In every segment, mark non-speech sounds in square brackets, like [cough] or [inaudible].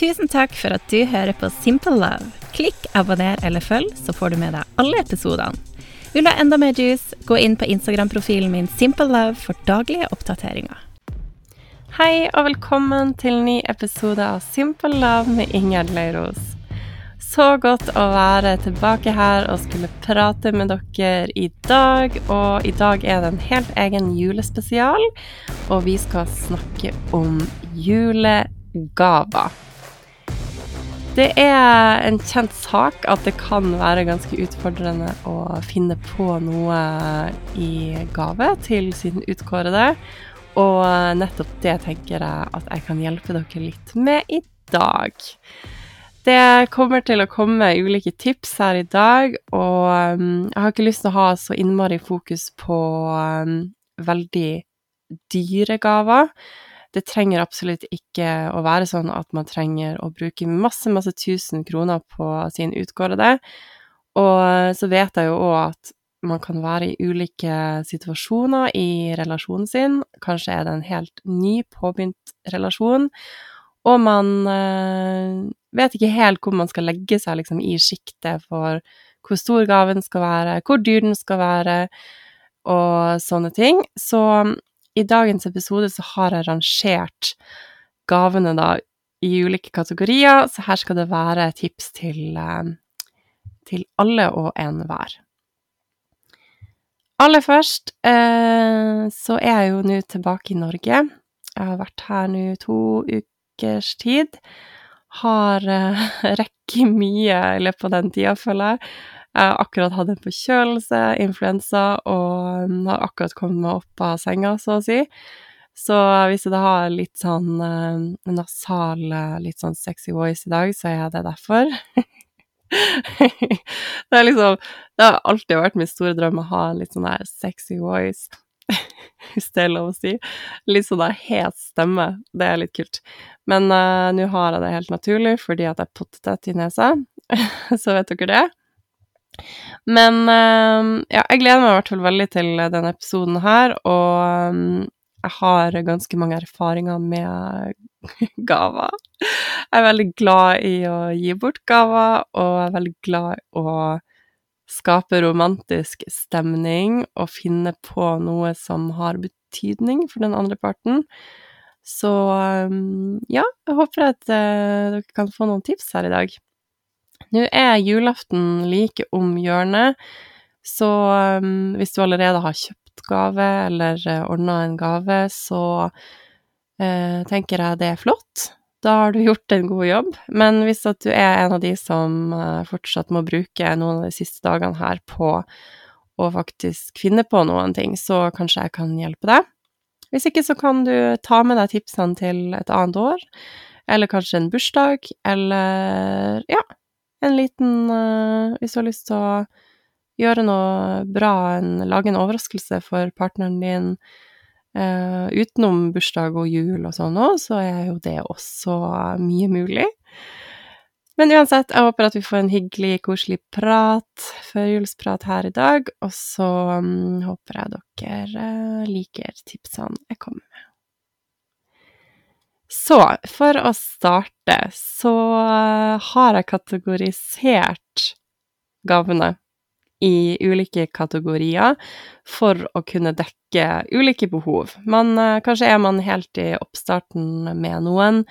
Tusen takk for at du hører på Simple Love. Klikk abonner eller følg, så får du med deg alle episodene. Vil du ha enda mer juice, gå inn på Instagram-profilen min Simple Love for daglige oppdateringer. Hei og velkommen til ny episode av Simple Love med Ingjerd Leiros. Så godt å være tilbake her og skulle prate med dere i dag. Og i dag er det en helt egen julespesial, og vi skal snakke om julegaver. Det er en kjent sak at det kan være ganske utfordrende å finne på noe i gave til sin utkårede. Og nettopp det tenker jeg at jeg kan hjelpe dere litt med i dag. Det kommer til å komme ulike tips her i dag, og um, jeg har ikke lyst til å ha så innmari fokus på um, veldig dyre gaver. Det trenger absolutt ikke å være sånn at man trenger å bruke masse, masse tusen kroner på sin utgårde. Og så vet jeg jo òg at man kan være i ulike situasjoner i relasjonen sin. Kanskje er det en helt ny påbegynt relasjon, og man øh, vet ikke helt hvor man skal legge seg liksom, i sjiktet for hvor stor gaven skal være, hvor dyr den skal være, og sånne ting. Så i dagens episode så har jeg rangert gavene da i ulike kategorier, så her skal det være tips til, øh, til alle og enhver. Aller først øh, så er jeg jo nå tilbake i Norge. Jeg har vært her nå to ukers tid. Har [laughs] uh, rekket mye i løpet av den tida, føler jeg. Jeg har akkurat hatt en forkjølelse, influensa, og har akkurat kommet meg opp av senga, så å si. Så hvis jeg har litt sånn uh, nasal, litt sånn sexy voice i dag, så er det derfor. [laughs] det er liksom Det har alltid vært min store drøm å ha en litt sånn der sexy voice. [laughs] hvis det er lov å si. Litt sånn der het stemme. Det er litt kult. Men uh, nå har jeg det helt naturlig fordi at jeg er pottetett i nesa, [laughs] så vet dere det. Men uh, ja, jeg gleder meg i hvert fall veldig til denne episoden her, og um, jeg har ganske mange erfaringer med [laughs] gaver. Jeg er veldig glad i å gi bort gaver, og jeg er veldig glad i å skape romantisk stemning og finne på noe som har betydning for den andre parten. Så ja, jeg håper at uh, dere kan få noen tips her i dag. Nå er julaften like om hjørnet, så um, hvis du allerede har kjøpt gave eller uh, ordna en gave, så uh, tenker jeg det er flott da har du [laughs] gjort en god jobb. Men hvis at du er en av de som uh, fortsatt må bruke noen av de siste dagene her på å faktisk finne på noen ting, så kanskje jeg kan hjelpe deg. Hvis ikke så kan du ta med deg tipsene til et annet år, eller kanskje en bursdag, eller ja, en liten uh, Hvis du har lyst til å gjøre noe bra, en, lage en overraskelse for partneren din, Uh, utenom bursdag og jul og sånn òg, så er jo det også mye mulig. Men uansett, jeg håper at vi får en hyggelig, koselig prat, førjulsprat her i dag, og så um, håper jeg dere uh, liker tipsene jeg kommer med. Så for å starte, så uh, har jeg kategorisert gavene i ulike kategorier for å kunne dekke ulike behov. Man, eh, kanskje er man helt i oppstarten med noen,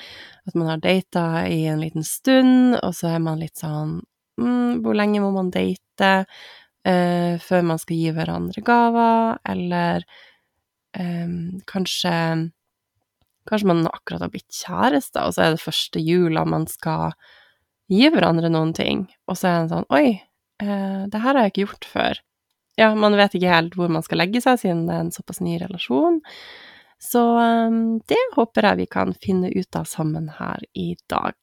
at man har data i en liten stund, og så er man litt sånn mm, Hvor lenge må man date uh, før man skal gi hverandre gaver? Eller um, kanskje Kanskje man akkurat har blitt kjærester, og så er det første jula man skal gi hverandre noen ting, og så er det sånn Oi, eh, det her har jeg ikke gjort før. Ja, man vet ikke helt hvor man skal legge seg, siden det er en såpass ny relasjon. Så eh, det håper jeg vi kan finne ut av sammen her i dag.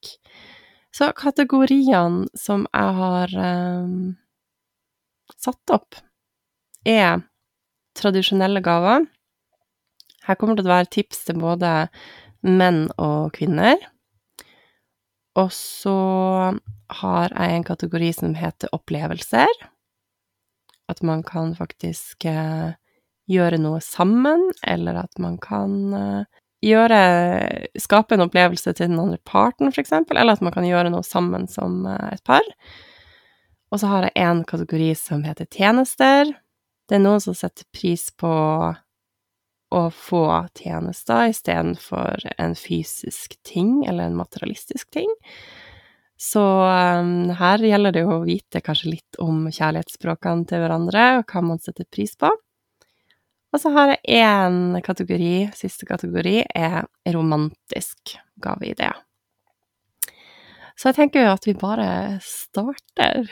Så kategoriene som jeg har eh, satt opp, er tradisjonelle gaver. Her kommer det til å være tips til både menn og kvinner. Og så har jeg en kategori som heter opplevelser. At man kan faktisk eh, gjøre noe sammen, eller at man kan eh, gjøre Skape en opplevelse til den andre parten, eksempel, eller at man kan gjøre noe sammen som eh, et par. Og så har jeg en kategori som heter tjenester. Det er noen som setter pris på å få tjenester istedenfor en fysisk ting eller en materialistisk ting. Så um, her gjelder det jo å vite kanskje litt om kjærlighetsspråkene til hverandre, og hva man setter pris på. Og så har jeg én kategori, siste kategori, er romantisk gaveidé. Så jeg tenker jo at vi bare starter.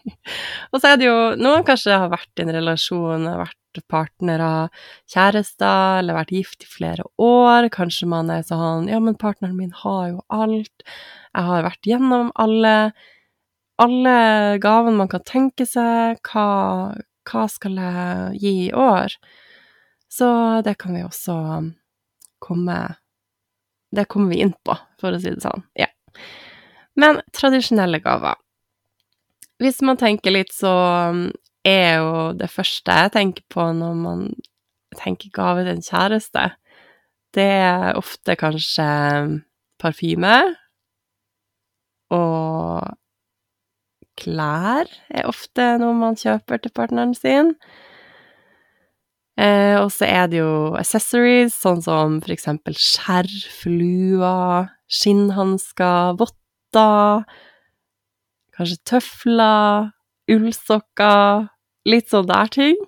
[laughs] og så er det jo Noen kanskje har vært i en relasjon, har vært partnere, kjærester, eller vært gift i flere år. Kanskje man er sånn Ja, men partneren min har jo alt. Jeg har vært gjennom alle, alle gavene man kan tenke seg. Hva, hva skal jeg gi i år? Så det kan vi også komme Det kommer vi inn på, for å si det sånn. Ja. Men tradisjonelle gaver Hvis man tenker litt, så er jo det første jeg tenker på når man tenker gave til en kjæreste, det er ofte kanskje parfyme. Og klær er ofte noe man kjøper til partneren sin. Eh, og så er det jo accessories, sånn som for eksempel skjerf, lua, skinnhansker, votter, kanskje tøfler, ullsokker, litt sånn der ting.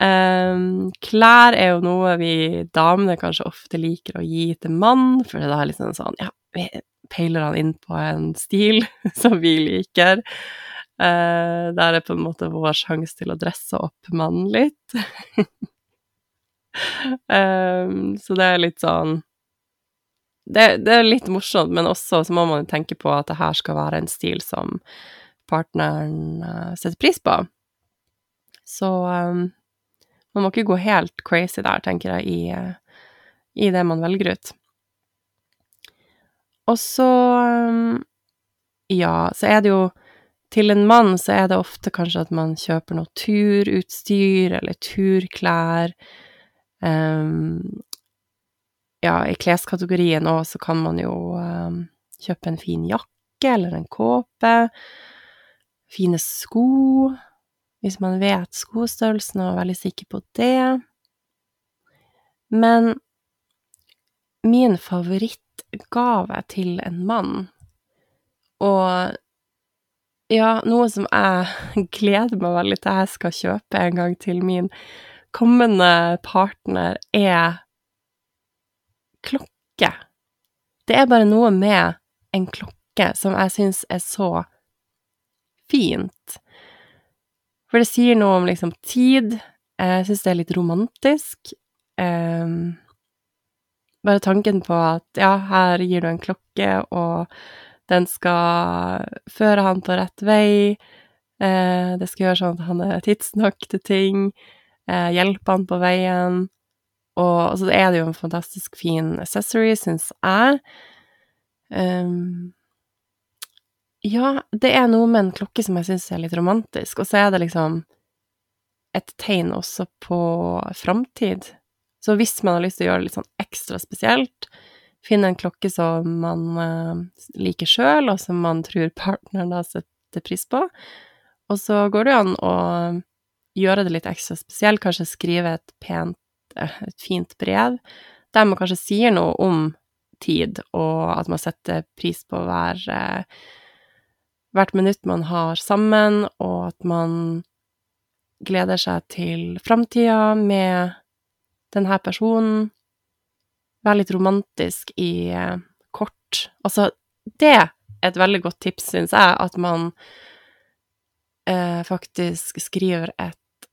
Um, klær er jo noe vi damene kanskje ofte liker å gi til mann, for det er liksom sånn Ja, vi peiler han inn på en stil [laughs] som vi liker. Uh, der er på en måte vår sjanse til å dresse opp mannen litt. um, [laughs] så det er litt sånn det, det, er litt morsomt, men også så må man tenke på at det her skal være en stil som partneren uh, setter pris på. Så um, man må ikke gå helt crazy der, tenker jeg, i, uh, i det man velger ut. Og så um, Ja, så er det jo til en mann så er det ofte kanskje at man kjøper noe turutstyr eller turklær. Um, ja, i kleskategorien òg så kan man jo um, kjøpe en fin jakke eller en kåpe. Fine sko, hvis man vet skostørrelsen og er veldig sikker på det. Men min favorittgave til en mann, og ja, noe som jeg [laughs] gleder meg veldig til jeg skal kjøpe en gang til min kommende partner, er klokke. Det er bare noe med en klokke som jeg syns er så fint. For det sier noe om liksom tid. Jeg syns det er litt romantisk. Um, bare tanken på at ja, her gir du en klokke, og den skal føre han på rett vei. Uh, det skal gjøre sånn at han er tidsnok til ting. Uh, hjelpe han på veien. Og så er det jo en fantastisk fin accessory, syns jeg. Um, ja, det er noe med en klokke som jeg syns er litt romantisk, og så er det liksom et tegn også på framtid. Så hvis man har lyst til å gjøre det litt sånn ekstra spesielt, finne en klokke som man uh, liker sjøl, og som man tror partneren da setter pris på. Og så går det jo an å gjøre det litt ekstra spesielt, kanskje skrive et pent, et fint brev, der man kanskje sier noe om tid, og at man setter pris på hver, uh, hvert minutt man har sammen, og at man gleder seg til framtida med denne personen, være litt romantisk i eh, kort. Altså, det er et veldig godt tips, syns jeg, at man eh, faktisk skriver et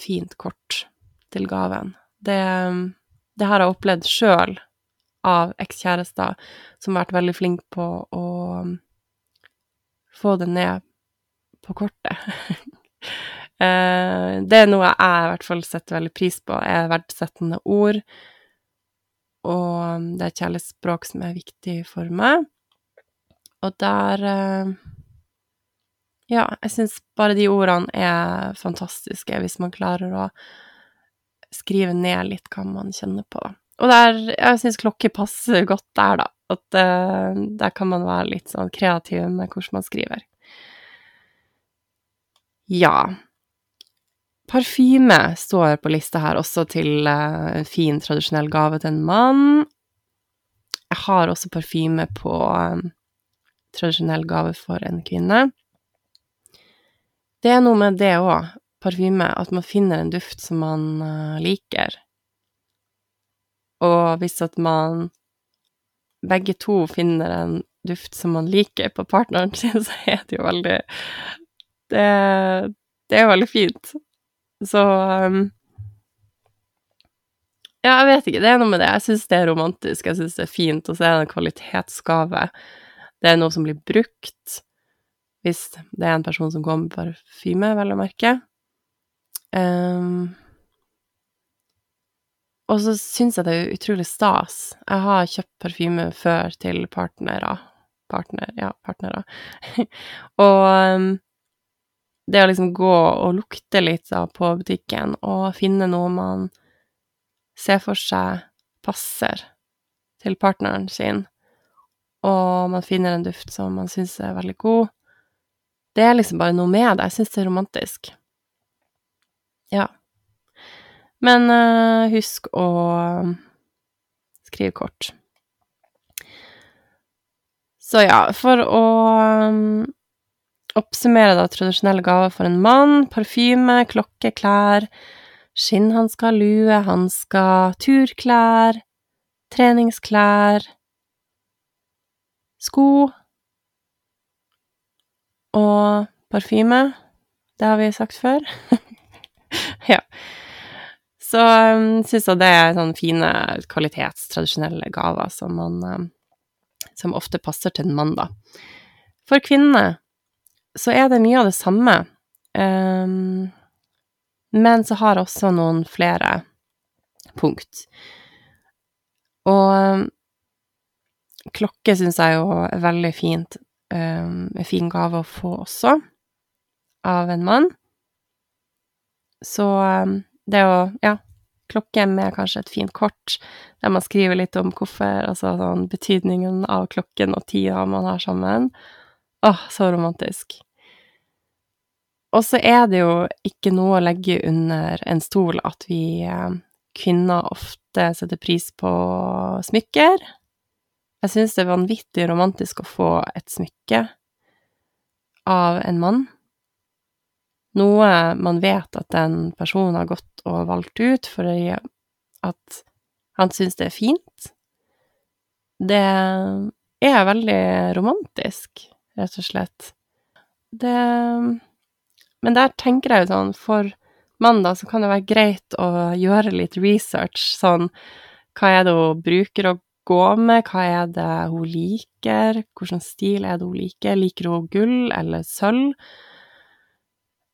fint kort til gaven. Det, det har jeg opplevd sjøl av ekskjærester som har vært veldig flink på å få det ned på kortet. [laughs] eh, det er noe jeg i hvert fall setter veldig pris på, er verdsettende ord og det er et kjærlighetsspråk som er viktig for meg. Og der eh, Ja, jeg syns bare de ordene er fantastiske, hvis man klarer å skrive ned litt hva man kjenner på. og der, jeg syns klokke passer godt der, da. At uh, der kan man være litt sånn kreativ med hvordan man skriver. Ja. Parfyme står på lista her også til uh, en fin, tradisjonell gave til en mann. Jeg har også parfyme på um, tradisjonell gave for en kvinne. Det er noe med det òg, parfyme, at man finner en duft som man uh, liker. Og hvis at man begge to finner en duft som man liker på partneren [laughs] sin, så er det jo veldig Det, det er veldig fint. Så um, Ja, jeg vet ikke. Det er noe med det. Jeg syns det er romantisk. Jeg syns det er fint. Og så er det en kvalitetsgave. Det er noe som blir brukt. Hvis det er en person som går med parfyme, vel å merke. Um, og så syns jeg det er utrolig stas. Jeg har kjøpt parfyme før til partnere. Partner, ja, partnere. [laughs] og um, det å liksom gå og lukte litt da på butikken og finne noe man ser for seg passer til partneren sin, og man finner en duft som man syns er veldig god, det er liksom bare noe med det. Jeg syns det er romantisk. Ja. Men uh, husk å skrive kort. Så ja, for å um, oppsummere da tradisjonelle gaver for en mann parfyme, klokke, klær, skinnhansker, lue, hansker, turklær, treningsklær, sko og parfyme. Det har vi sagt før. [laughs] [laughs] ja. Så um, syns jeg det er sånne fine kvalitetstradisjonelle gaver som man um, Som ofte passer til en mann, da. For kvinnene så er det mye av det samme, um, men så har jeg også noen flere punkt. Og um, klokke syns jeg jo er veldig fint, um, en fin gave å få også, av en mann. Så um, det å Ja, klokke med kanskje et fint kort der man skriver litt om hvorfor, altså sånn betydningen av klokken og tida man har sammen. Åh, så romantisk. Og så er det jo ikke noe å legge under en stol at vi eh, kvinner ofte setter pris på smykker. Jeg syns det er vanvittig romantisk å få et smykke av en mann noe man vet at den personen har gått og valgt ut fordi at han syns det er fint, det er veldig romantisk, rett og slett. Det Men der tenker jeg jo sånn, for mann, da, så kan det være greit å gjøre litt research, sånn hva er det hun bruker å gå med, hva er det hun liker, hvilken stil er det hun liker, liker hun gull eller sølv?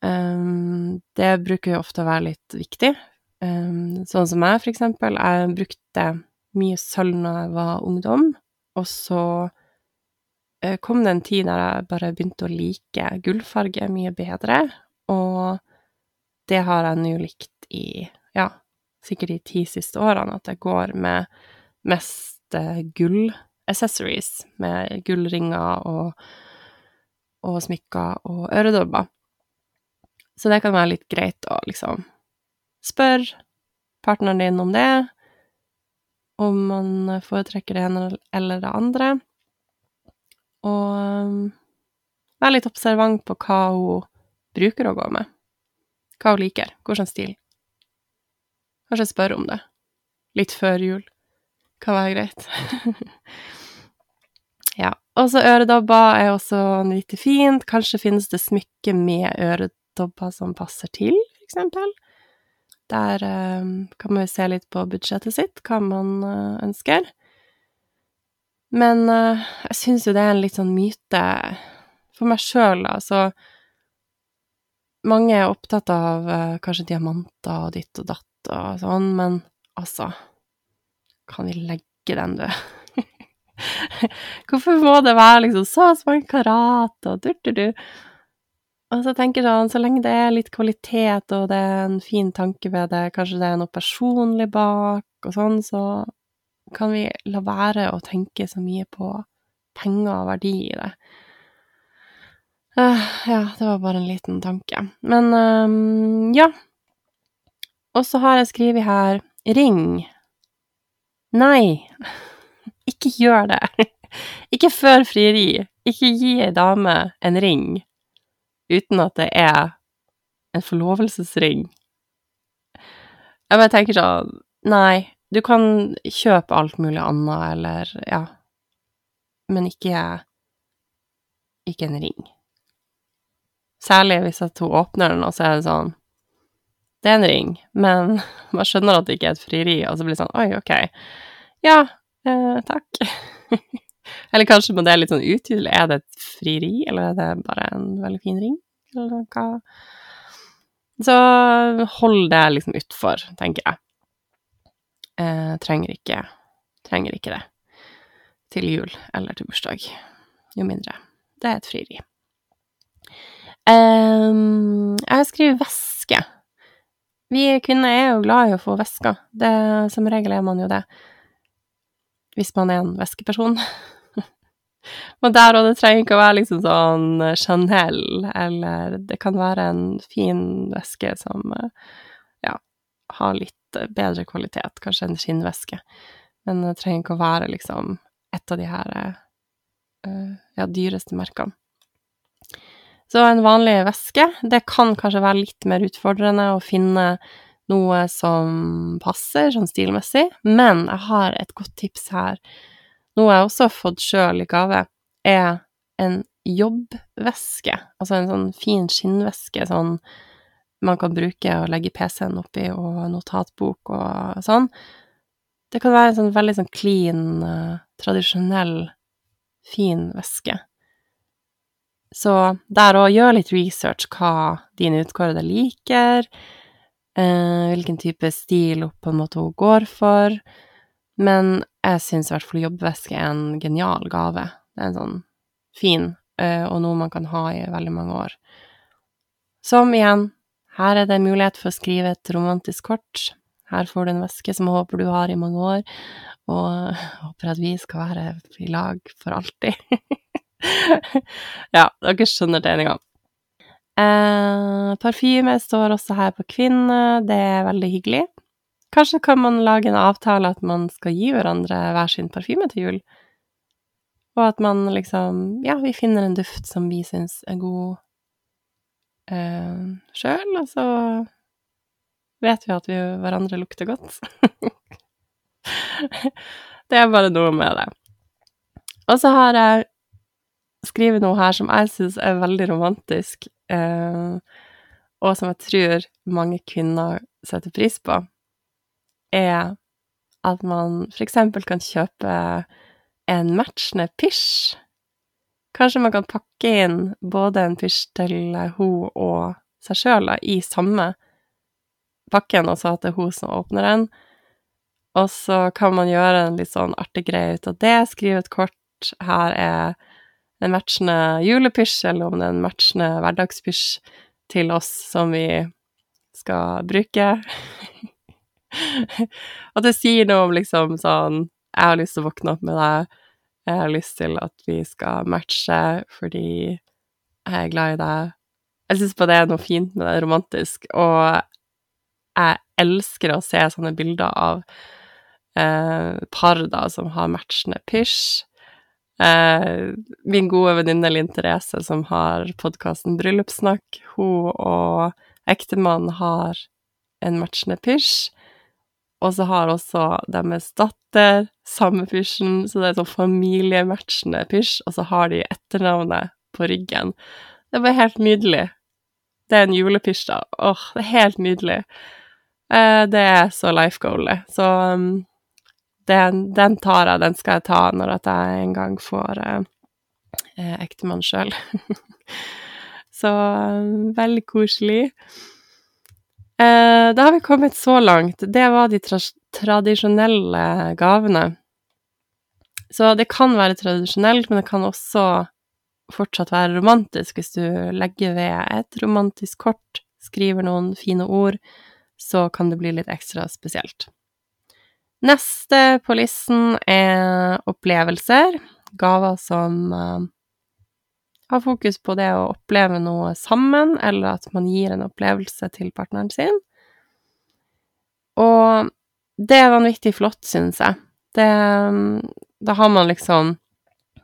Um, det bruker jo ofte å være litt viktig. Um, sånn som meg, for eksempel. Jeg brukte mye sølv når jeg var ungdom, og så uh, kom det en tid der jeg bare begynte å like gullfarge mye bedre, og det har jeg nå likt i, ja, sikkert de ti siste årene, at jeg går med mest uh, gull-accessories, med gullringer og, og smykker og øredobber. Så det kan være litt greit å liksom spørre partneren din om det, om man foretrekker det ene eller det andre, og um, være litt observant på hva hun bruker å gå med, hva hun liker, hvilken stil. Kanskje spørre om det, litt før jul, kan være greit. [laughs] ja. Og så øredobber er også nyttig fint. Kanskje finnes det smykke med øredobber dobber som passer til, for eksempel. Der eh, kan man jo se litt på budsjettet sitt, hva man eh, ønsker. Men eh, jeg syns jo det er en litt sånn myte for meg sjøl, da, så mange er opptatt av eh, kanskje diamanter og ditt og datt og sånn, men altså Kan vi legge den død? [laughs] Hvorfor må det være liksom så mange karat og du-du-du? Og så tenker jeg sånn, så lenge det er litt kvalitet, og det er en fin tanke ved det, kanskje det er noe personlig bak, og sånn, så kan vi la være å tenke så mye på penger og verdi i det. Uh, ja, det var bare en liten tanke. Men um, ja. Og så har jeg skrevet her ring. Nei, [laughs] ikke gjør det. [laughs] Ikke før frieri. Ikke gi ei dame en ring uten at det er en forlovelsesring. Jeg bare tenker sånn Nei, du kan kjøpe alt mulig annet, eller ja Men ikke ikke en ring. Særlig hvis at hun åpner den, og så er det sånn Det er en ring, men [laughs] man skjønner at det ikke er et frieri, og så blir det sånn Oi, ok. Ja, eh, takk. [laughs] eller kanskje må det litt sånn utydelig. Er det et frieri, eller er det bare en veldig fin ring? Eller hva Så hold det liksom utfor, tenker jeg. Eh, trenger ikke Trenger ikke det til jul eller til bursdag. Jo mindre. Det er et frieri. Um, jeg skriver veske. Vi kvinner er jo glad i å få væsker. Som regel er man jo det. Hvis man er en væskeperson. [laughs] Men der òg, det trenger ikke å være liksom sånn eh, Chanel, eller det kan være en fin væske som eh, ja, har litt eh, bedre kvalitet, kanskje en skinnvæske. Men det trenger ikke å være liksom et av de her ja, dyreste merkene. Så en vanlig væske, det kan kanskje være litt mer utfordrende å finne noe som passer sånn stilmessig, men jeg har et godt tips her noe jeg også har fått sjøl i gave, er en jobbveske. Altså en sånn fin skinnveske sånn man kan bruke og legge PC-en oppi, og notatbok og sånn. Det kan være en sånn veldig sånn clean, uh, tradisjonell, fin veske. Så der òg, gjør litt research hva dine utkårede liker, eh, hvilken type stil hun på en måte hun går for. Men jeg syns i hvert fall jobbveske er en genial gave. Det er en sånn fin, eh, og noe man kan ha i veldig mange år. Som igjen, her er det en mulighet for å skrive et romantisk kort. Her får du en veske som jeg håper du har i mange år, og jeg [laughs] håper at vi skal være i lag for alltid. [laughs] ja, dere skjønner det en gang. Eh, parfyme står også her på kvinne, det er veldig hyggelig. Kanskje kan man lage en avtale at man skal gi hverandre hver sin parfyme til jul? Og at man liksom Ja, vi finner en duft som vi syns er god eh, sjøl, og så vet vi at vi hverandre lukter godt. [laughs] det er bare noe med det. Og så har jeg skrevet noe her som jeg syns er veldig romantisk, eh, og som jeg tror mange kvinner setter pris på er at man eksempel kan kjøpe en matchende pysj. Kanskje man kan pakke inn både en pysj til hun og seg sjøl i samme pakken, og så at det er hun som åpner den. Og så kan man gjøre en litt sånn artig greie ut av det, skrive et kort. Her er en matchende julepysj, eller om det er en matchende hverdagspysj til oss som vi skal bruke. [laughs] [laughs] At det sier noe om liksom sånn Jeg har lyst til å våkne opp med deg. Jeg har lyst til at vi skal matche fordi jeg er glad i deg. Jeg syns bare det er noe fint med det, romantisk. Og jeg elsker å se sånne bilder av eh, par da som har matchende pysj. Eh, min gode venninne Linn Therese, som har podkasten Bryllupssnakk, hun og ektemannen har en matchende pysj. Og så har også deres datter samme pysjen, så det er sånn familiematchende pysj, og så har de etternavnet på ryggen. Det bare helt nydelig. Det er en julepysj, da. Åh, det er helt nydelig. Eh, det er så life goalet. Så um, den, den, tar jeg, den skal jeg ta når at jeg en gang får eh, eh ektemann sjøl. [laughs] så um, veldig koselig. Eh, da har vi kommet så langt. Det var de tra tradisjonelle gavene. Så det kan være tradisjonelt, men det kan også fortsatt være romantisk hvis du legger ved et romantisk kort, skriver noen fine ord, så kan det bli litt ekstra spesielt. Neste på listen er opplevelser, gaver som har fokus på det å oppleve noe sammen, eller at man gir en opplevelse til partneren sin. Og det er vanvittig flott, synes jeg. Det, da har man liksom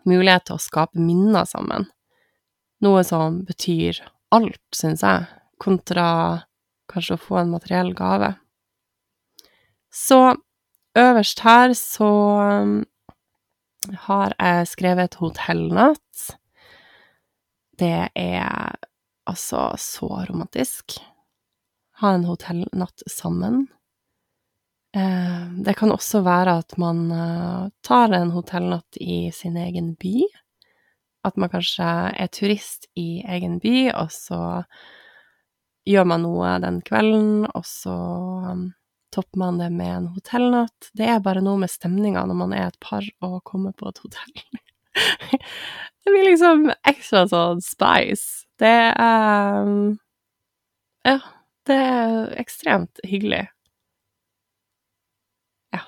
mulighet til å skape minner sammen. Noe som betyr alt, synes jeg, kontra kanskje å få en materiell gave. Så øverst her så um, har jeg skrevet et hotellnatt. Det er altså så romantisk. Ha en hotellnatt sammen. Eh, det kan også være at man eh, tar en hotellnatt i sin egen by. At man kanskje er turist i egen by, og så gjør man noe den kvelden, og så um, topper man det med en hotellnatt. Det er bare noe med stemninga når man er et par og kommer på et hotell. Det blir liksom ekstra sånn spice. Det er um, Ja, det er ekstremt hyggelig. Ja.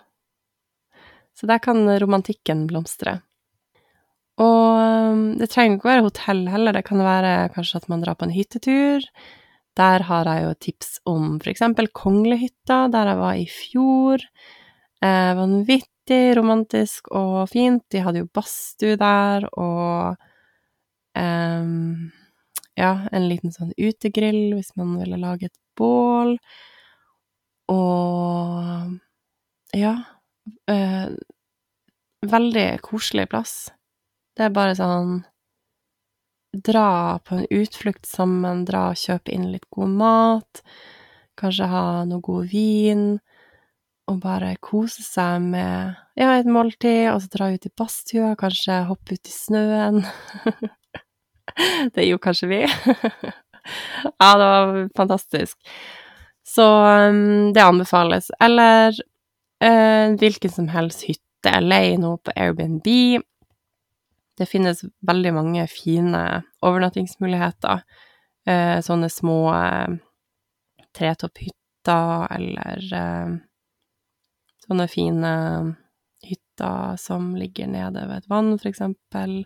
Så der kan romantikken blomstre. Og um, det trenger ikke være hotell heller, det kan være kanskje at man drar på en hyttetur. Der har jeg jo tips om for eksempel Konglehytta, der jeg var i fjor. Eh, vanvittig romantisk og fint. De hadde jo badstue der, og um, ja, en liten sånn utegrill hvis man ville lage et bål. Og ja uh, veldig koselig plass. Det er bare sånn Dra på en utflukt sammen, dra og kjøpe inn litt god mat, kanskje ha noe god vin, og bare kose seg med ja, et måltid, og så dra ut i badstua, kanskje hoppe ut i snøen. [laughs] det gjorde kanskje vi. [laughs] ja, det var fantastisk. Så um, det anbefales. Eller uh, hvilken som helst hytte leie noe på Airbnb. Det finnes veldig mange fine overnattingsmuligheter. Uh, sånne små uh, tretopphytter eller sånne fine hytter som ligger nede ved et vann, for eksempel.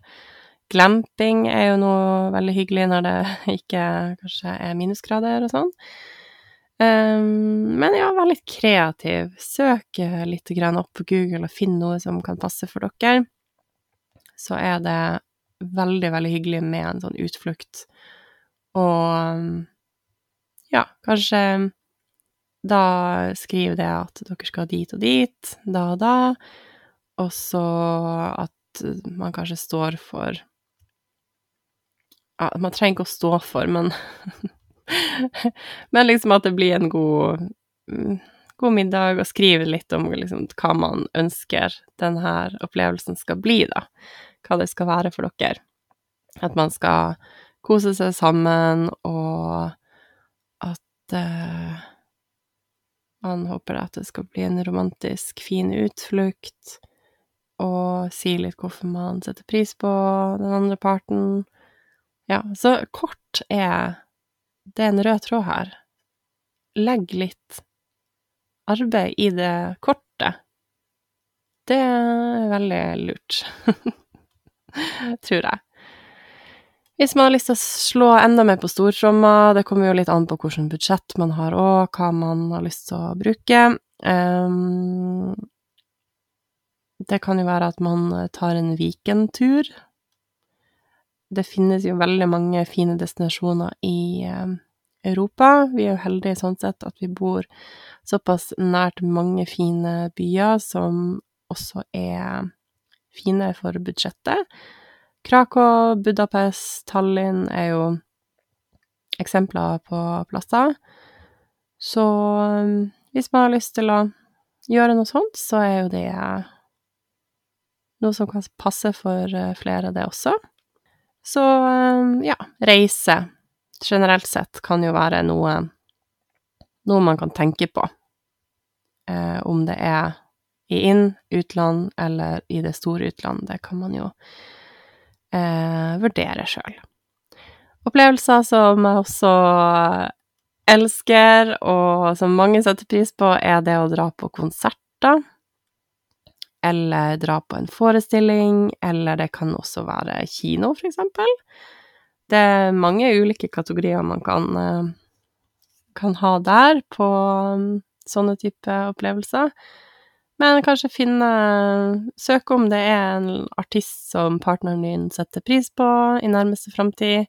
Glamping er jo noe veldig hyggelig når det [laughs] ikke kanskje er minusgrader og sånn. Um, men ja, vær litt kreativ. Søk litt opp på Google og finn noe som kan passe for dere. Så er det veldig, veldig hyggelig med en sånn utflukt. Og ja, kanskje da skriver det at dere skal dit og dit, da og da, og så at man kanskje står for Ja, man trenger ikke å stå for, men [laughs] Men liksom at det blir en god, mm, god middag, og skrive litt om liksom, hva man ønsker denne opplevelsen skal bli, da. Hva det skal være for dere. At man skal kose seg sammen, og at uh, man håper at det skal bli en romantisk, fin utflukt, og si litt hvorfor man setter pris på den andre parten. Ja, så kort er det er en rød tråd her. Legg litt arbeid i det kortet. Det er veldig lurt. [laughs] Tror jeg. Hvis man har lyst til å slå enda mer på stortromma, det kommer jo litt an på hvilket budsjett man har og hva man har lyst til å bruke. Um, det kan jo være at man tar en Viken-tur det finnes jo veldig mange fine destinasjoner i eh, Europa. Vi er jo heldige sånn sett at vi bor såpass nært mange fine byer som også er fine for budsjettet. Krakow, Budapest, Tallinn er jo eksempler på plasser. Så eh, hvis man har lyst til å gjøre noe sånt, så er jo det noe som kan passe for eh, flere, det også. Så eh, ja, reise generelt sett kan jo være noe, noe man kan tenke på. Eh, om det er i inn-, utland eller i det store utland, det kan man jo eh, vurdere sjøl. Opplevelser som jeg også elsker, og som mange setter pris på, er det å dra på konserter. Eller dra på en forestilling, eller det kan også være kino, for eksempel. Det er mange ulike kategorier man kan, eh, kan ha der på mm, sånne type opplevelser. Men kanskje finne Søke om det er en artist som partneren din setter pris på i nærmeste framtid,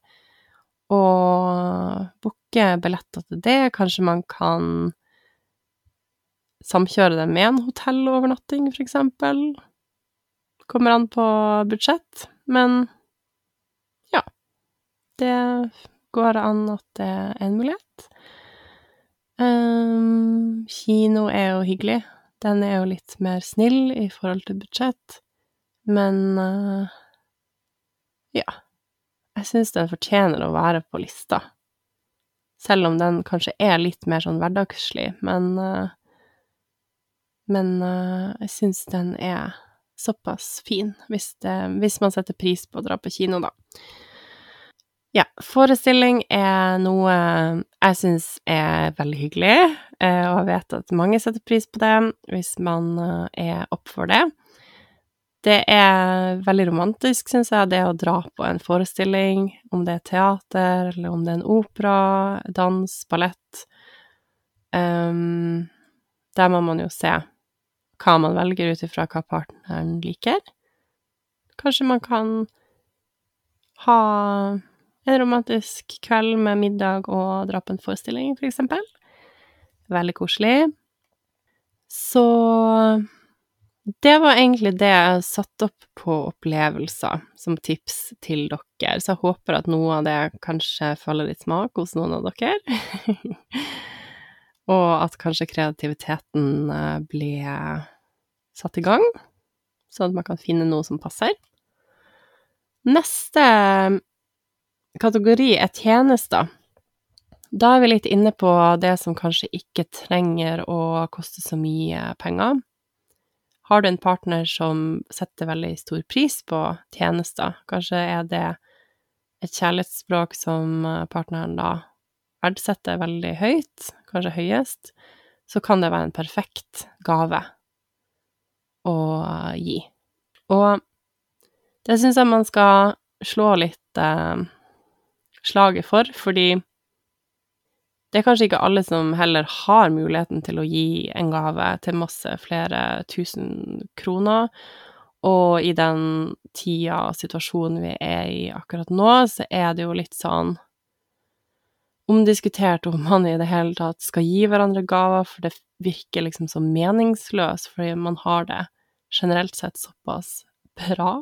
og booke billetter til det. Kanskje man kan samkjøre det med en hotellovernatting, for eksempel. Kommer an på budsjett, men ja. Det går an at det er en mulighet. Um, kino er jo hyggelig. Den er jo litt mer snill i forhold til budsjett, men uh, ja. Jeg syns den fortjener å være på lista. Selv om den kanskje er litt mer sånn hverdagslig, men uh, Men uh, jeg syns den er såpass fin, hvis, det, hvis man setter pris på å dra på kino, da. Ja, forestilling er noe jeg syns er veldig hyggelig, eh, og jeg vet at mange setter pris på det hvis man eh, er opp for det. Det er veldig romantisk, syns jeg, det å dra på en forestilling, om det er teater, eller om det er en opera, dans, ballett. Um, der må man jo se hva man velger ut ifra hva partneren liker. Kanskje man kan ha en romantisk kveld med middag og dra på en forestilling, for eksempel. Veldig koselig. Så det var egentlig det jeg satte opp på opplevelser som tips til dere, så jeg håper at noe av det kanskje faller i smak hos noen av dere. [laughs] og at kanskje kreativiteten ble blir satt i gang, sånn at man kan finne noe som passer. Neste kategori er tjenester. Da er vi litt inne på det som kanskje ikke trenger å koste så mye penger. Har du en partner som setter veldig stor pris på tjenester, kanskje er det et kjærlighetsspråk som partneren da verdsetter veldig høyt, kanskje høyest, så kan det være en perfekt gave å gi. Og det syns jeg man skal slå litt eh, slaget for, fordi det er kanskje ikke alle som heller har muligheten til å gi en gave til masse flere tusen kroner, og i den tida og situasjonen vi er i akkurat nå, så er det jo litt sånn omdiskutert om man i det hele tatt skal gi hverandre gaver, for det virker liksom så meningsløst, fordi man har det generelt sett såpass bra.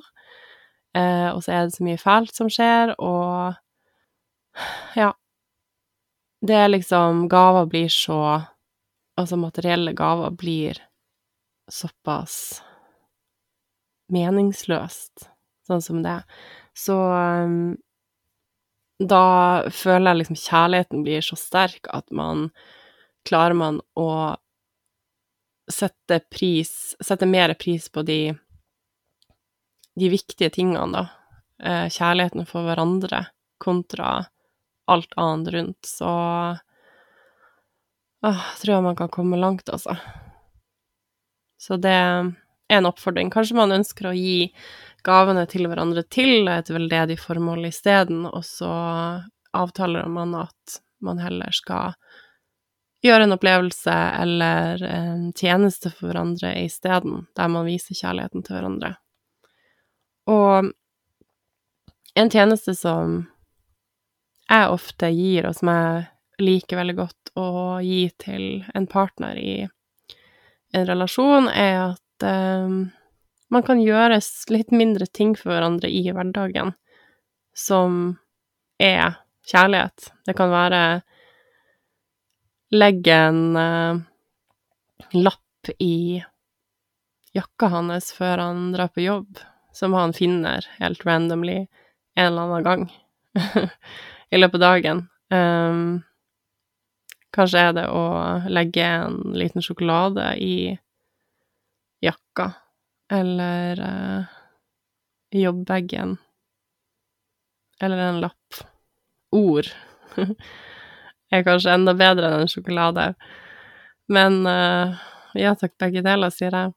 Eh, og så er det så mye fælt som skjer, og ja. Det er liksom Gaver blir så Altså, materielle gaver blir såpass meningsløst, sånn som det. Så um, da føler jeg liksom kjærligheten blir så sterk at man Klarer man å sette pris Sette mer pris på de de viktige tingene, da. Eh, kjærligheten for hverandre kontra alt annet rundt, så åh, tror jeg man kan komme langt, altså. Så det er en oppfordring. Kanskje man ønsker å gi gavene til hverandre til et veldedig formål isteden, og så avtaler man at man heller skal gjøre en opplevelse eller en tjeneste for hverandre isteden, der man viser kjærligheten til hverandre. Og en tjeneste som jeg ofte gir, og som jeg liker veldig godt å gi til en partner i en relasjon, er at um, man kan gjøre litt mindre ting for hverandre i hverdagen som er kjærlighet. Det kan være legge en uh, lapp i jakka hans før han drar på jobb, som han finner helt randomly en eller annen gang. [laughs] i løpet av dagen. Um, kanskje er det å legge en liten sjokolade i jakka, eller uh, jobbbagen. Eller en lapp. Ord [laughs] er kanskje enda bedre enn en sjokolade. Men uh, ja takk, begge deler, sier jeg.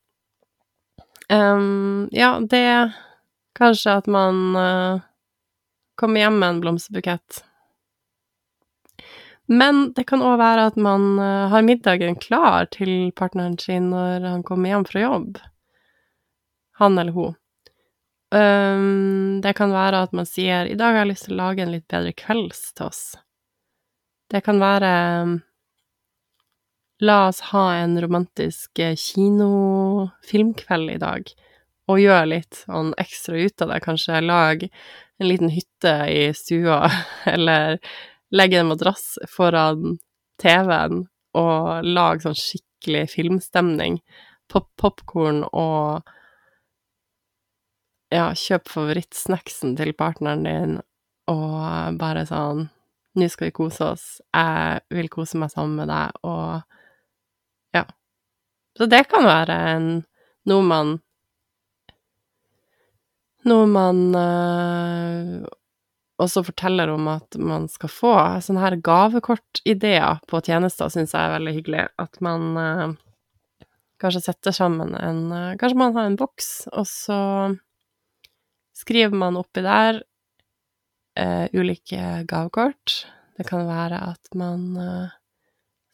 Um, ja, det Kanskje at man uh, kommer hjem med en blomsterbukett. Men det kan òg være at man uh, har middagen klar til partneren sin når han kommer hjem fra jobb. Han eller hun. Um, det kan være at man sier 'i dag har jeg lyst til å lage en litt bedre kvelds til oss'. Det kan være 'la oss ha en romantisk eh, kinofilmkveld i dag', og gjør litt sånn ekstra ut av det. Kanskje lag en liten hytte i stua, [laughs] eller legge en madrass foran TV-en og lag sånn skikkelig filmstemning. Pop popkorn og ja, kjøp favorittsnacksen til partneren din, og bare sånn Nå skal vi kose oss. Jeg vil kose meg sammen med deg, og ja. Så det kan være en, noe man Noe man øh, også forteller om at man skal få. Sånne her gavekortideer på tjenester syns jeg er veldig hyggelig. At man øh, kanskje setter sammen en øh, Kanskje man har en boks, og så skriver man oppi der ulike gavekort. Det kan være at man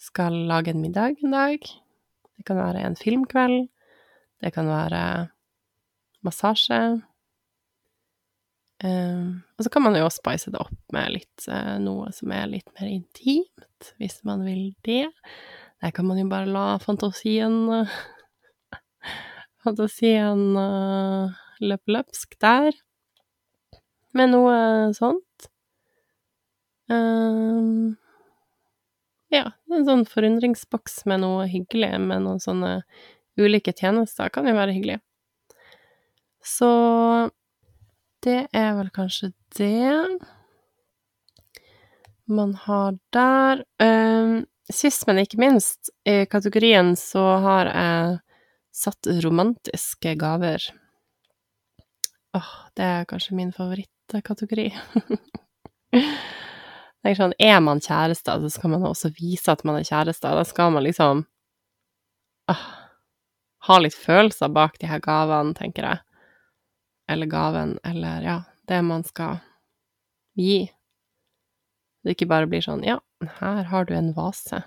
skal lage en middag en dag. Det kan være en filmkveld. Det kan være massasje. Uh, og så kan man jo spice det opp med litt, noe som er litt mer intimt, hvis man vil det. Der kan man jo bare la fantasien [laughs] Fantasien løpe løpsk der, med noe sånt. Um, ja, en sånn forundringsboks med noe hyggelig, med noen sånne ulike tjenester, kan jo være hyggelig. Så det er vel kanskje det man har der. Um, sist, men ikke minst, i kategorien så har jeg satt romantiske gaver. Åh, det er kanskje min favorittkategori. [laughs] er sånn, er man kjærester, så skal man også vise at man er kjærester. Da skal man liksom åh, ha litt følelser bak de her gavene, tenker jeg. Eller gaven, eller ja, det man skal gi. Det ikke bare blir sånn ja, her har du en vase.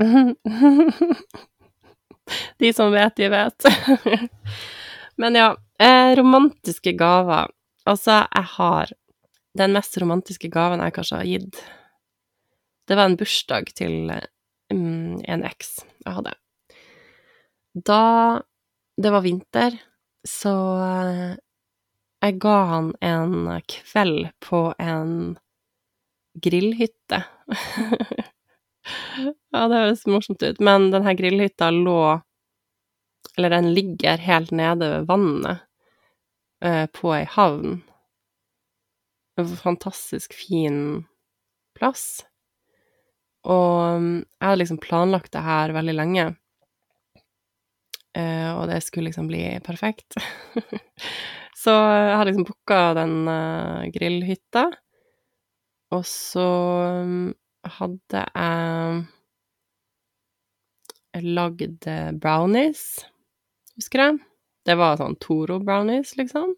[laughs] de som vet, de vet. [laughs] Men ja, Eh, romantiske gaver. Altså, jeg har Den mest romantiske gaven jeg kanskje har gitt, det var en bursdag til um, en eks jeg hadde. Da det var vinter, så uh, jeg ga han en kveld på en grillhytte. [laughs] ja, det høres morsomt ut, men denne grillhytta lå Eller den ligger helt nede ved vannet eh, på ei havn. En fantastisk fin plass. Og mm, jeg hadde liksom planlagt det her veldig lenge. Eh, og det skulle liksom bli perfekt. [laughs] så jeg hadde liksom booka den uh, grillhytta. Og så um, hadde jeg lagd brownies, husker jeg. Det var sånn Toro-brownies, liksom.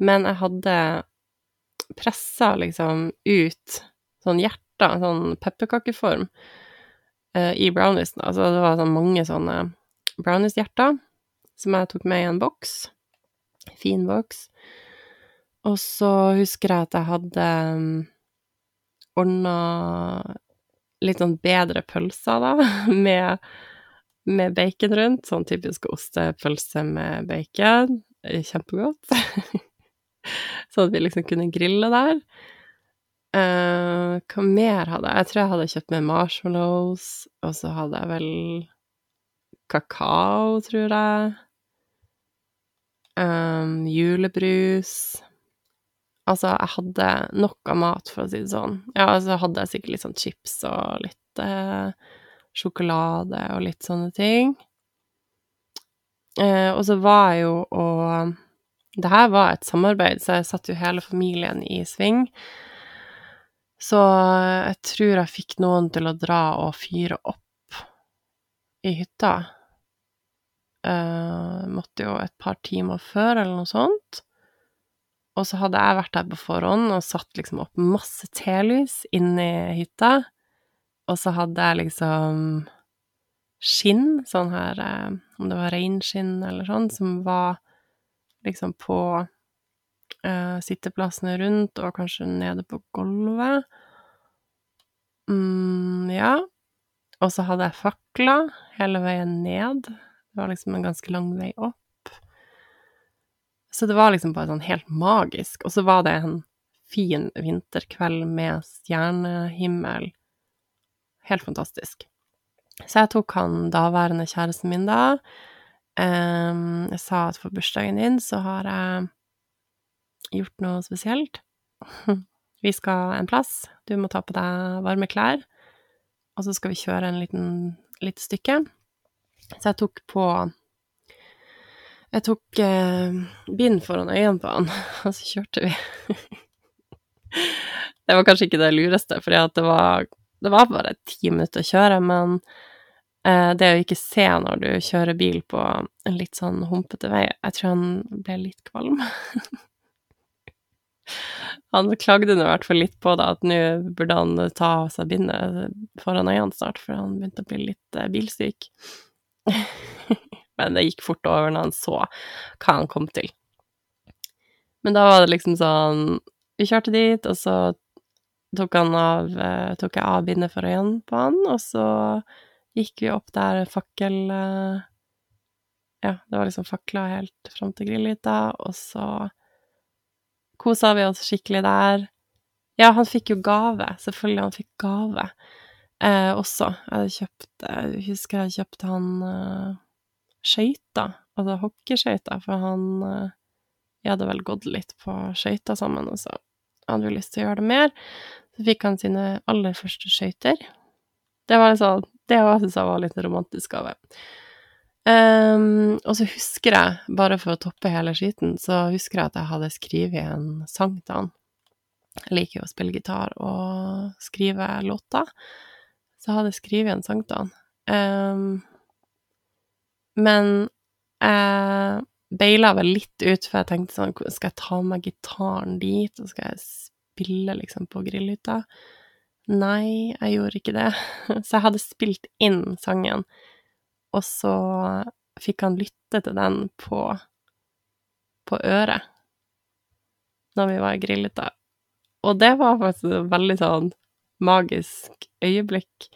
Men jeg hadde pressa liksom ut sånn hjerter, sånn pepperkakeform, i browniesen. Altså det var sånn mange sånne brownies-hjerter som jeg tok med i en boks. Fin boks. Og så husker jeg at jeg hadde um, ordna litt sånn bedre pølser, da, [laughs] med med bacon rundt. Sånn typisk ostepølse med bacon. Kjempegodt. [laughs] sånn at vi liksom kunne grille der. Uh, hva mer hadde jeg? Jeg tror jeg hadde kjøpt med marshmallows, og så hadde jeg vel kakao, tror jeg. Um, julebrus. Altså, jeg hadde nok av mat, for å si det sånn. Ja, altså hadde jeg sikkert litt sånn chips og litt uh, sjokolade og litt sånne ting. Eh, og så var jeg jo og det her var et samarbeid, så jeg satte jo hele familien i sving. Så jeg tror jeg fikk noen til å dra og fyre opp i hytta. Uh, måtte jo et par timer før, eller noe sånt. Og så hadde jeg vært der på forhånd og satt liksom opp masse telys inni hytta. Og så hadde jeg liksom skinn, sånn her eh, Om det var reinskinn eller sånn, som var liksom på uh, sitteplassene rundt, og kanskje nede på gulvet. Mm, ja. Og så hadde jeg fakler hele veien ned. Det var liksom en ganske lang vei opp. Så det var liksom bare sånn helt magisk. Og så var det en fin vinterkveld med stjernehimmel. Helt fantastisk. Så jeg tok han daværende kjæresten min da. Jeg sa at for bursdagen din så har jeg gjort noe spesielt. [laughs] Vi skal en plass, du må ta på deg varme klær, og så skal vi kjøre en liten, lite stykke. Så jeg tok på Jeg tok eh, bind foran øynene på han, [laughs] og så kjørte vi. [laughs] det var kanskje ikke det lureste, for det det var bare ti minutter å kjøre, men Eh, det å ikke se når du kjører bil på en litt sånn humpete vei Jeg tror han ble litt kvalm. [laughs] han klagde nå i hvert fall litt på det, at nå burde han ta av seg bindet foran øynene snart, for han begynte å bli litt eh, bilsyk. [laughs] Men det gikk fort over når han så hva han kom til. Men da var det liksom sånn Vi kjørte dit, og så tok, han av, eh, tok jeg av bindet for øynene på han, og så gikk vi opp der fakkel eh, Ja, det var liksom fakla helt fram til grillhytta, og så kosa vi oss skikkelig der. Ja, han fikk jo gave. Selvfølgelig, han fikk gave eh, også. Jeg kjøpte Jeg husker jeg kjøpte han eh, skøyter, altså hockeyskøyter, for han eh, Vi hadde vel gått litt på skøyter sammen, og så hadde vi lyst til å gjøre det mer. Så fikk han sine aller første skøyter. Det var sånn det òg syns jeg var litt romantisk av det. Um, og så husker jeg, bare for å toppe hele skiten, så husker jeg at jeg hadde skrevet en sang til han. Jeg liker jo å spille gitar og skrive låter, så hadde jeg skrevet en sang til han. Um, men jeg beila vel litt ut, for jeg tenkte sånn Skal jeg ta med gitaren dit, og skal jeg spille liksom på grillhytta? Nei, jeg gjorde ikke det. [laughs] Så jeg hadde spilt inn sangen, og så fikk han lytte til den på, på øret når vi var i grillhytta. Og det var faktisk veldig sånn magisk øyeblikk.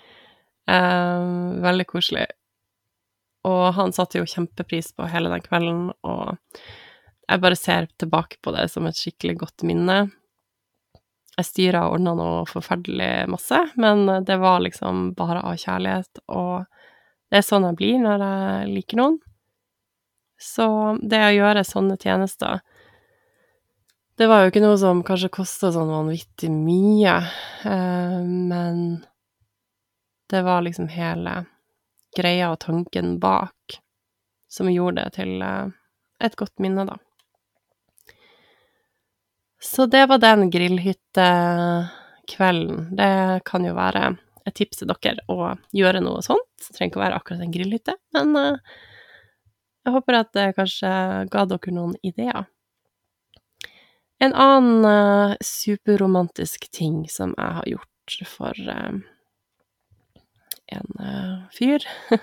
Eh, veldig koselig. Og han satte jo kjempepris på hele den kvelden, og jeg bare ser tilbake på det som et skikkelig godt minne. Jeg styra og ordna noe forferdelig masse, men det var liksom bare av kjærlighet, og det er sånn jeg blir når jeg liker noen. Så det å gjøre sånne tjenester Det var jo ikke noe som kanskje kosta sånn vanvittig mye, eh, men det var liksom hele greia og tanken bak som gjorde det til eh, et godt minne, da. Så det var den grillhyttekvelden. Det kan jo være et tips til dere å gjøre noe sånt. Det trenger ikke å være akkurat en grillhytte, men eh, jeg håper at det kanskje ga dere noen ideer. En annen uh, superromantisk ting som jeg har gjort for uh, en fyr, [laughs]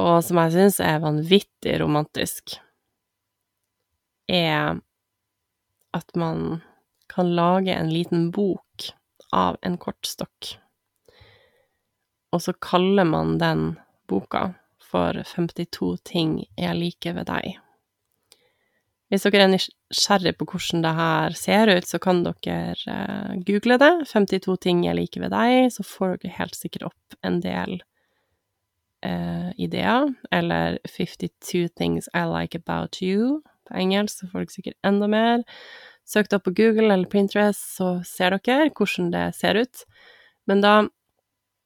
og som jeg syns er vanvittig romantisk, er at man kan lage en liten bok av en kortstokk. Og så kaller man den boka for 52 ting jeg liker ved deg. Hvis dere er nysgjerrig på hvordan det her ser ut, så kan dere uh, google det. 52 ting jeg liker ved deg, så får dere helt sikkert opp en del uh, ideer. Eller 52 things I like about you på engelsk, så får dere sikkert enda mer. Søk det opp på Google eller Pinterest, så ser dere hvordan det ser ut. Men da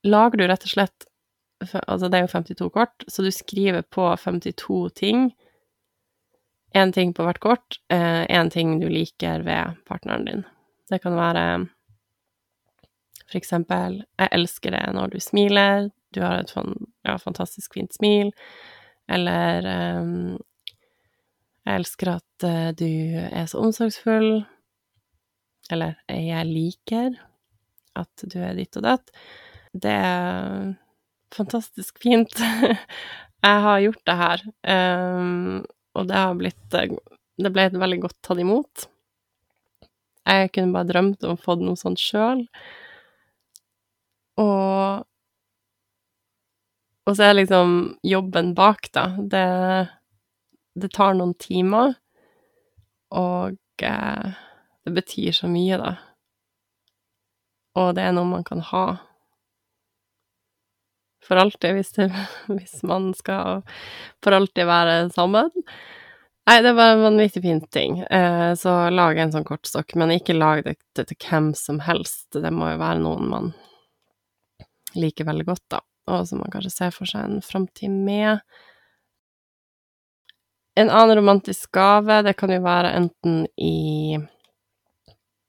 lager du rett og slett Altså, det er jo 52 kort, så du skriver på 52 ting én ting på hvert kort, én ting du liker ved partneren din. Det kan være for eksempel, jeg elsker det når du smiler, du har et ja, fantastisk fint smil, eller um, jeg elsker at uh, du er så omsorgsfull, eller jeg liker at du er ditt og datt. Det er fantastisk fint. [laughs] jeg har gjort det her, um, og det har blitt Det ble veldig godt tatt imot. Jeg kunne bare drømt om å få noe sånt sjøl. Og Og så er liksom jobben bak, da. Det, det tar noen timer, og eh, det betyr så mye, da. Og det er noe man kan ha for alltid, hvis, det, [laughs] hvis man skal for alltid være sammen. Nei, det var en vanvittig fin ting. Eh, så lag en sånn kortstokk, men ikke lag det til hvem som helst. Det må jo være noen man liker veldig godt, da, og som man kanskje ser for seg en framtid med. En annen romantisk gave, det kan jo være enten i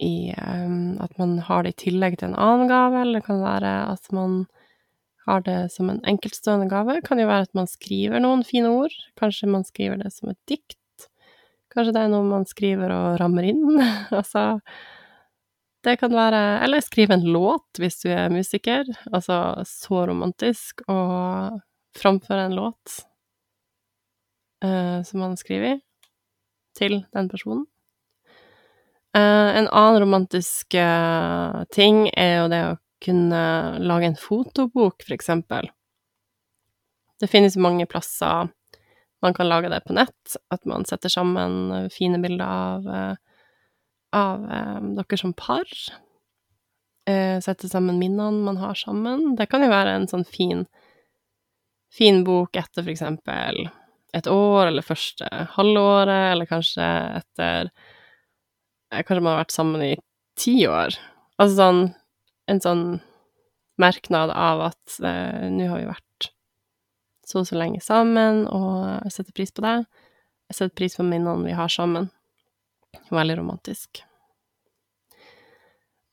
i um, at man har det i tillegg til en annen gave, eller det kan være at man har det som en enkeltstående gave. Kan jo være at man skriver noen fine ord. Kanskje man skriver det som et dikt. Kanskje det er noe man skriver og rammer inn. [laughs] altså det kan være Eller skrive en låt hvis du er musiker. Altså så romantisk å framføre en låt uh, som man skriver til den personen. Uh, en annen romantisk uh, ting er jo det å kunne lage en fotobok, for eksempel. Det finnes mange plasser man kan lage det på nett, at man setter sammen fine bilder av av eh, dere som par. Setter sette sammen minnene man har sammen. Det kan jo være en sånn fin, fin bok etter for eksempel et år, eller første halvåret, eller kanskje etter eh, Kanskje man har vært sammen i ti år. Altså sånn En sånn merknad av at eh, nå har vi vært så og så lenge sammen, og jeg setter pris på det. Jeg setter pris på minnene vi har sammen. Veldig romantisk.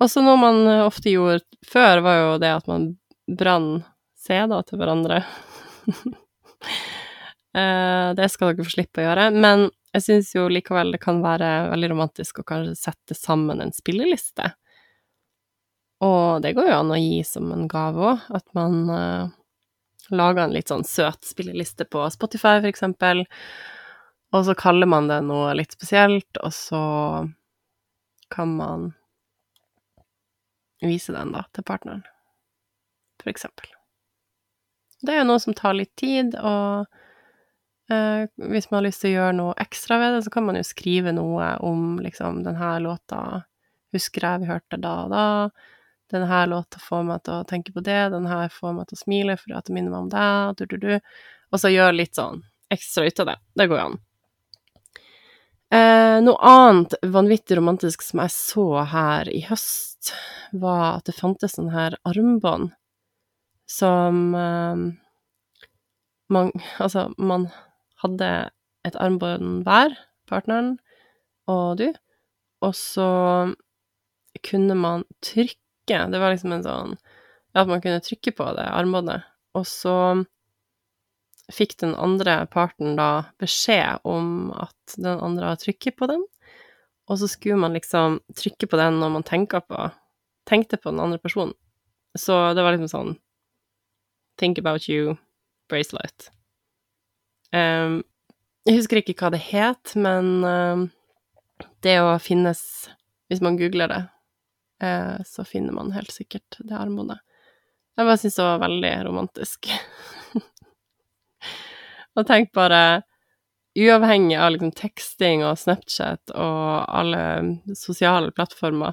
Også noe man eh, ofte gjorde før, var jo det at man brann CD-er til hverandre. [laughs] Eh, det skal dere få slippe å gjøre. Men jeg syns jo likevel det kan være veldig romantisk å kanskje sette sammen en spilleliste. Og det går jo an å gi som en gave òg, at man uh, lager en litt sånn søt spilleliste på Spotify, for eksempel, og så kaller man det noe litt spesielt, og så kan man vise den da til partneren, for eksempel. Det er jo noe som tar litt tid, og eh, hvis man har lyst til å gjøre noe ekstra ved det, så kan man jo skrive noe om liksom denne låta husker jeg vi hørte da og da, denne låta får meg til å tenke på det, denne får meg til å smile fordi at det minner meg om deg, du, du, du, og så gjøre litt sånn ekstra ut av det. Det går jo an. Eh, noe annet vanvittig romantisk som jeg så her i høst, var at det fantes sånne her armbånd som eh, man Altså, man hadde et armbånd hver, partneren og du, og så kunne man trykke Det var liksom en sånn At man kunne trykke på det armbåndet, og så fikk den andre parten da beskjed om at den andre har trykket på den, og så skulle man liksom trykke på den når man på tenkte på den andre personen. Så det var liksom sånn Think about you, bracelet. Um, jeg husker ikke hva det het, men um, det å finnes Hvis man googler det, så finner man helt sikkert det armbåndet. Jeg bare syns det var veldig romantisk. [laughs] Og tenk bare Uavhengig av liksom teksting og Snapchat og alle sosiale plattformer,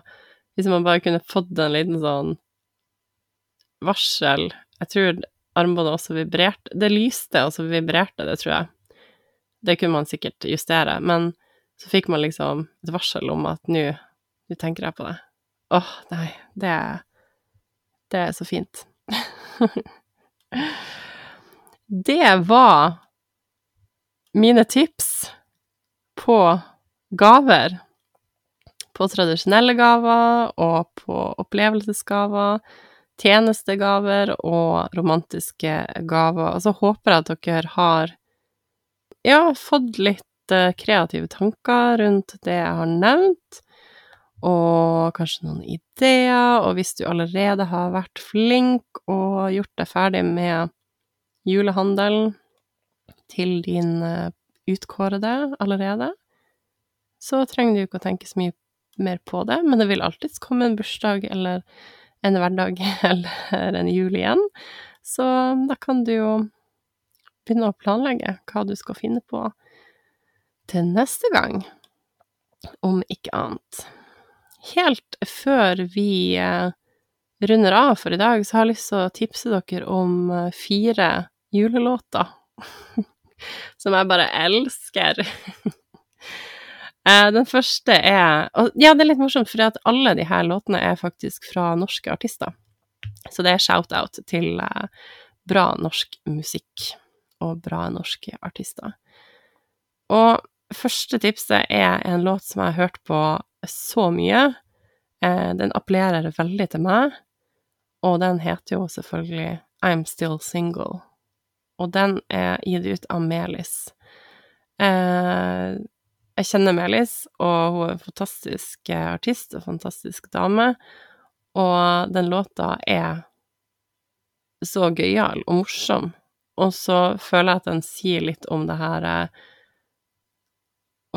hvis man bare kunne fått en liten sånn varsel Jeg tror armbåndet også vibrerte Det lyste, og så vibrerte det, tror jeg. Det kunne man sikkert justere, men så fikk man liksom et varsel om at nå tenker jeg på det. Åh, nei, det Det er så fint. [laughs] det var mine tips på gaver. På tradisjonelle gaver og på opplevelsesgaver, tjenestegaver og romantiske gaver. Og så håper jeg at dere har ja, fått litt eh, kreative tanker rundt det jeg har nevnt, og kanskje noen ideer. Og hvis du allerede har vært flink og gjort deg ferdig med julehandelen til din eh, utkårede allerede, så trenger du ikke å tenke så mye mer på det, men det vil alltids komme en bursdag eller en hverdag [laughs] eller en jul igjen, så da kan du jo begynne å planlegge hva du skal finne på til neste gang, om ikke annet. Helt før vi eh, runder av for i dag, så har jeg lyst til å tipse dere om eh, fire julelåter [laughs] som jeg bare elsker. [laughs] Eh, den første er og Ja, det er litt morsomt, for alle de her låtene er faktisk fra norske artister. Så det er shout-out til bra norsk musikk og bra norske artister. Og første tipset er en låt som jeg har hørt på så mye. Uh, den appellerer veldig til meg, og den heter jo selvfølgelig I'm Still Single. Og den er gitt ut av Melis. Uh, jeg kjenner Melis, og hun er en fantastisk eh, artist og fantastisk dame. Og den låta er så gøyal og morsom. Og så føler jeg at den sier litt om det her eh,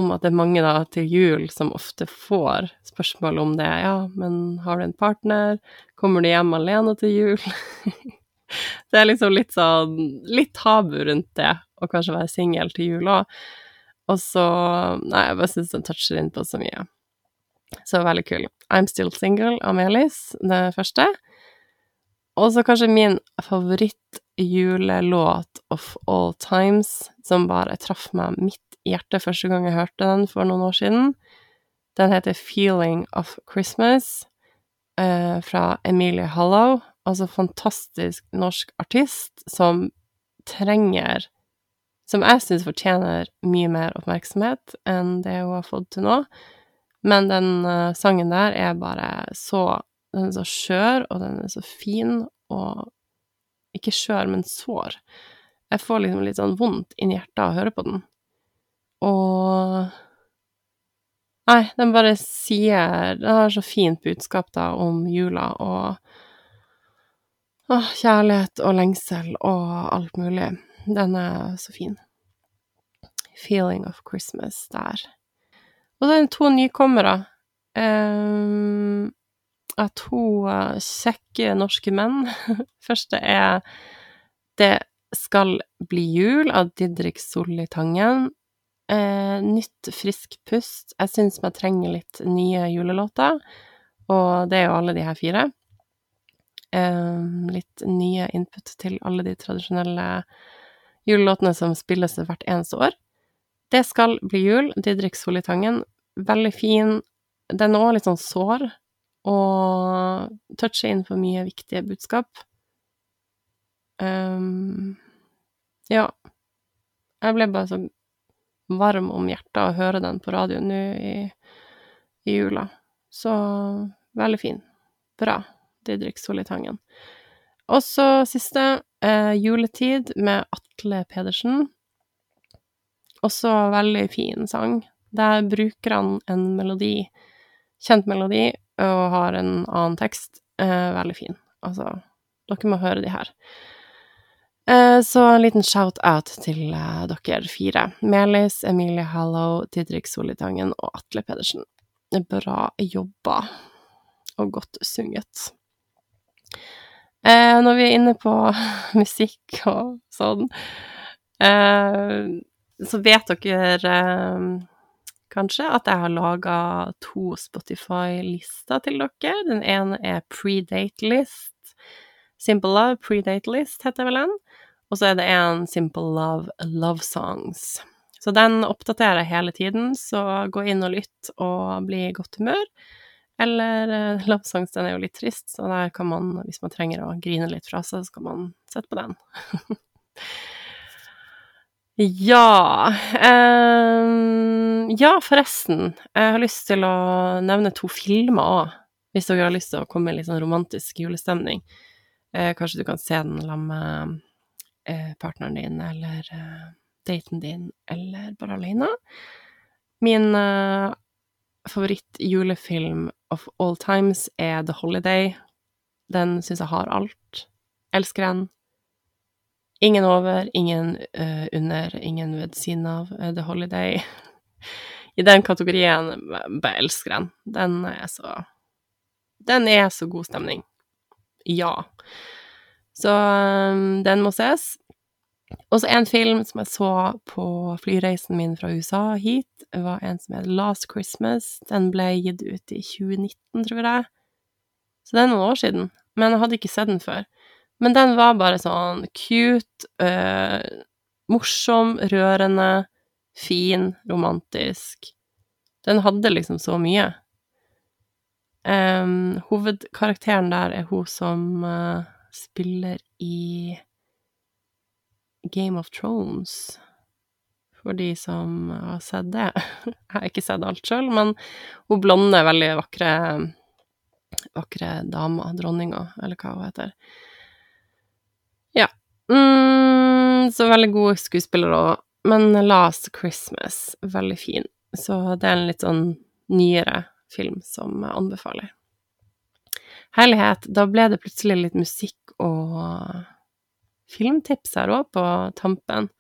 Om at det er mange da til jul som ofte får spørsmål om det. Ja, men har du en partner? Kommer du hjem alene til jul? [laughs] det er liksom litt sånn Litt tabu rundt det, å kanskje være singel til jul òg. Og så Nei, jeg bare syns den toucher inn på så mye. Så veldig kul. I'm Still Single av Melis, det første. Og så kanskje min favorittjulelåt of all times, som bare traff meg midt hjertet første gang jeg hørte den for noen år siden. Den heter Feeling of Christmas, eh, fra Emilie Hallow. Altså fantastisk norsk artist som trenger som jeg syns fortjener mye mer oppmerksomhet enn det hun har fått til nå. Men den uh, sangen der er bare så Den er så skjør, og den er så fin, og Ikke skjør, men sår. Jeg får liksom litt sånn vondt inni hjertet av å høre på den. Og Nei, den bare sier Den har så fint budskap, da, om jula og Åh, kjærlighet og lengsel og alt mulig. Den er så fin. Feeling of Christmas der. Og så er det to nykommere. Um, av to kjekke norske menn. [laughs] Første er Det skal bli jul av Didrik Solli Tangen. Uh, nytt, frisk pust. Jeg syns man trenger litt nye julelåter, og det er jo alle de her fire. Eh, litt nye input til alle de tradisjonelle julelåtene som spilles hvert eneste år. Det skal bli jul. Didrik Solitangen. Veldig fin. Den er òg litt sånn sår, og toucher inn for mye viktige budskap. Um, ja. Jeg ble bare så varm om hjertet å høre den på radioen nå i, i jula. Så veldig fin. Bra, Didrik Solitangen. Og så siste, eh, Juletid med Atle Pedersen. Også veldig fin sang. Der bruker han en melodi, kjent melodi, og har en annen tekst. Eh, veldig fin. Altså, dere må høre de her. Eh, så en liten shout-out til eh, dere fire. Melis, Emilie Hallow, Didrik Solitangen og Atle Pedersen. Bra jobba, og godt sunget. Eh, når vi er inne på [laughs] musikk og sånn, så vet dere kanskje at jeg har laga to Spotify-lister til dere. Den ene er Predate List. Simple Love Predate List heter vel den. Og så er det en Simple Love Love Songs. Så den oppdaterer jeg hele tiden, så gå inn og lytt og bli i godt humør. Eller uh, Love Songs, den er jo litt trist, så der kan man, hvis man trenger å grine litt fra seg, så kan man sette på den. [laughs] Ja um, Ja, forresten. Jeg har lyst til å nevne to filmer òg, hvis dere har lyst til å komme i litt sånn romantisk julestemning. Eh, kanskje du kan se den sammen med eh, partneren din, eller eh, daten din, eller bare alene. Min uh, favoritt-julefilm of all times er The Holiday. Den syns jeg har alt. Elsker den. Ingen over, ingen uh, under, ingen ved siden av uh, The Holiday. [laughs] I den kategorien bare elsker den. Den er så Den er så god stemning. Ja. Så um, den må ses. Og så en film som jeg så på flyreisen min fra USA hit, var en som het Last Christmas. Den ble gitt ut i 2019, tror jeg. Så det er noen år siden. Men jeg hadde ikke sett den før. Men den var bare sånn cute, øh, morsom, rørende, fin, romantisk. Den hadde liksom så mye. Um, hovedkarakteren der er hun som uh, spiller i Game of Thrones, for de som har sett det. [laughs] Jeg har ikke sett alt sjøl, men hun blonde, veldig vakre vakre dama, dronninga, eller hva hun heter. Ja. Mm, så veldig god skuespiller òg. Men Last Christmas, veldig fin. Så det er en litt sånn nyere film som jeg anbefaler. Herlighet, da ble det plutselig litt musikk og filmtips her òg på tampen.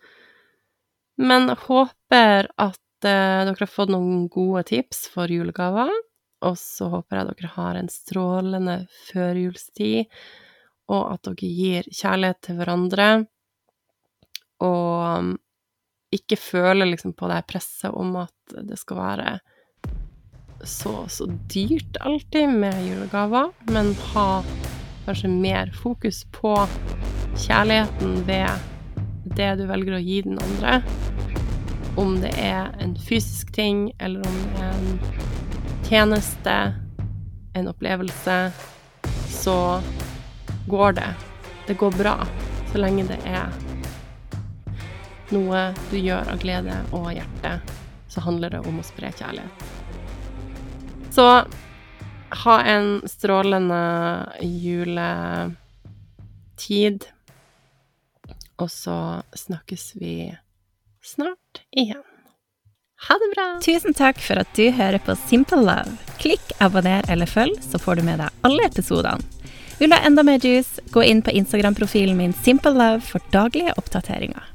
Men håper at eh, dere har fått noen gode tips for julegaver. Og så håper jeg dere har en strålende førjulstid, og at dere gir kjærlighet til hverandre. Og ikke føler liksom på det presset om at det skal være så så dyrt alltid med julegaver, men ha kanskje mer fokus på kjærligheten ved det du velger å gi den andre. Om det er en fysisk ting, eller om det er en tjeneste, en opplevelse, så går det. Det går bra så lenge det er noe du gjør av glede og hjerte, så handler det om å spre kjærlighet. Så ha en strålende juletid. Og så snakkes vi snart igjen. Ha det bra! Tusen takk for at du hører på Simple Love. Klikk abonner eller følg, så får du med deg alle episodene. Vil du ha enda mer juice, gå inn på Instagram-profilen min Simple Love for daglige oppdateringer.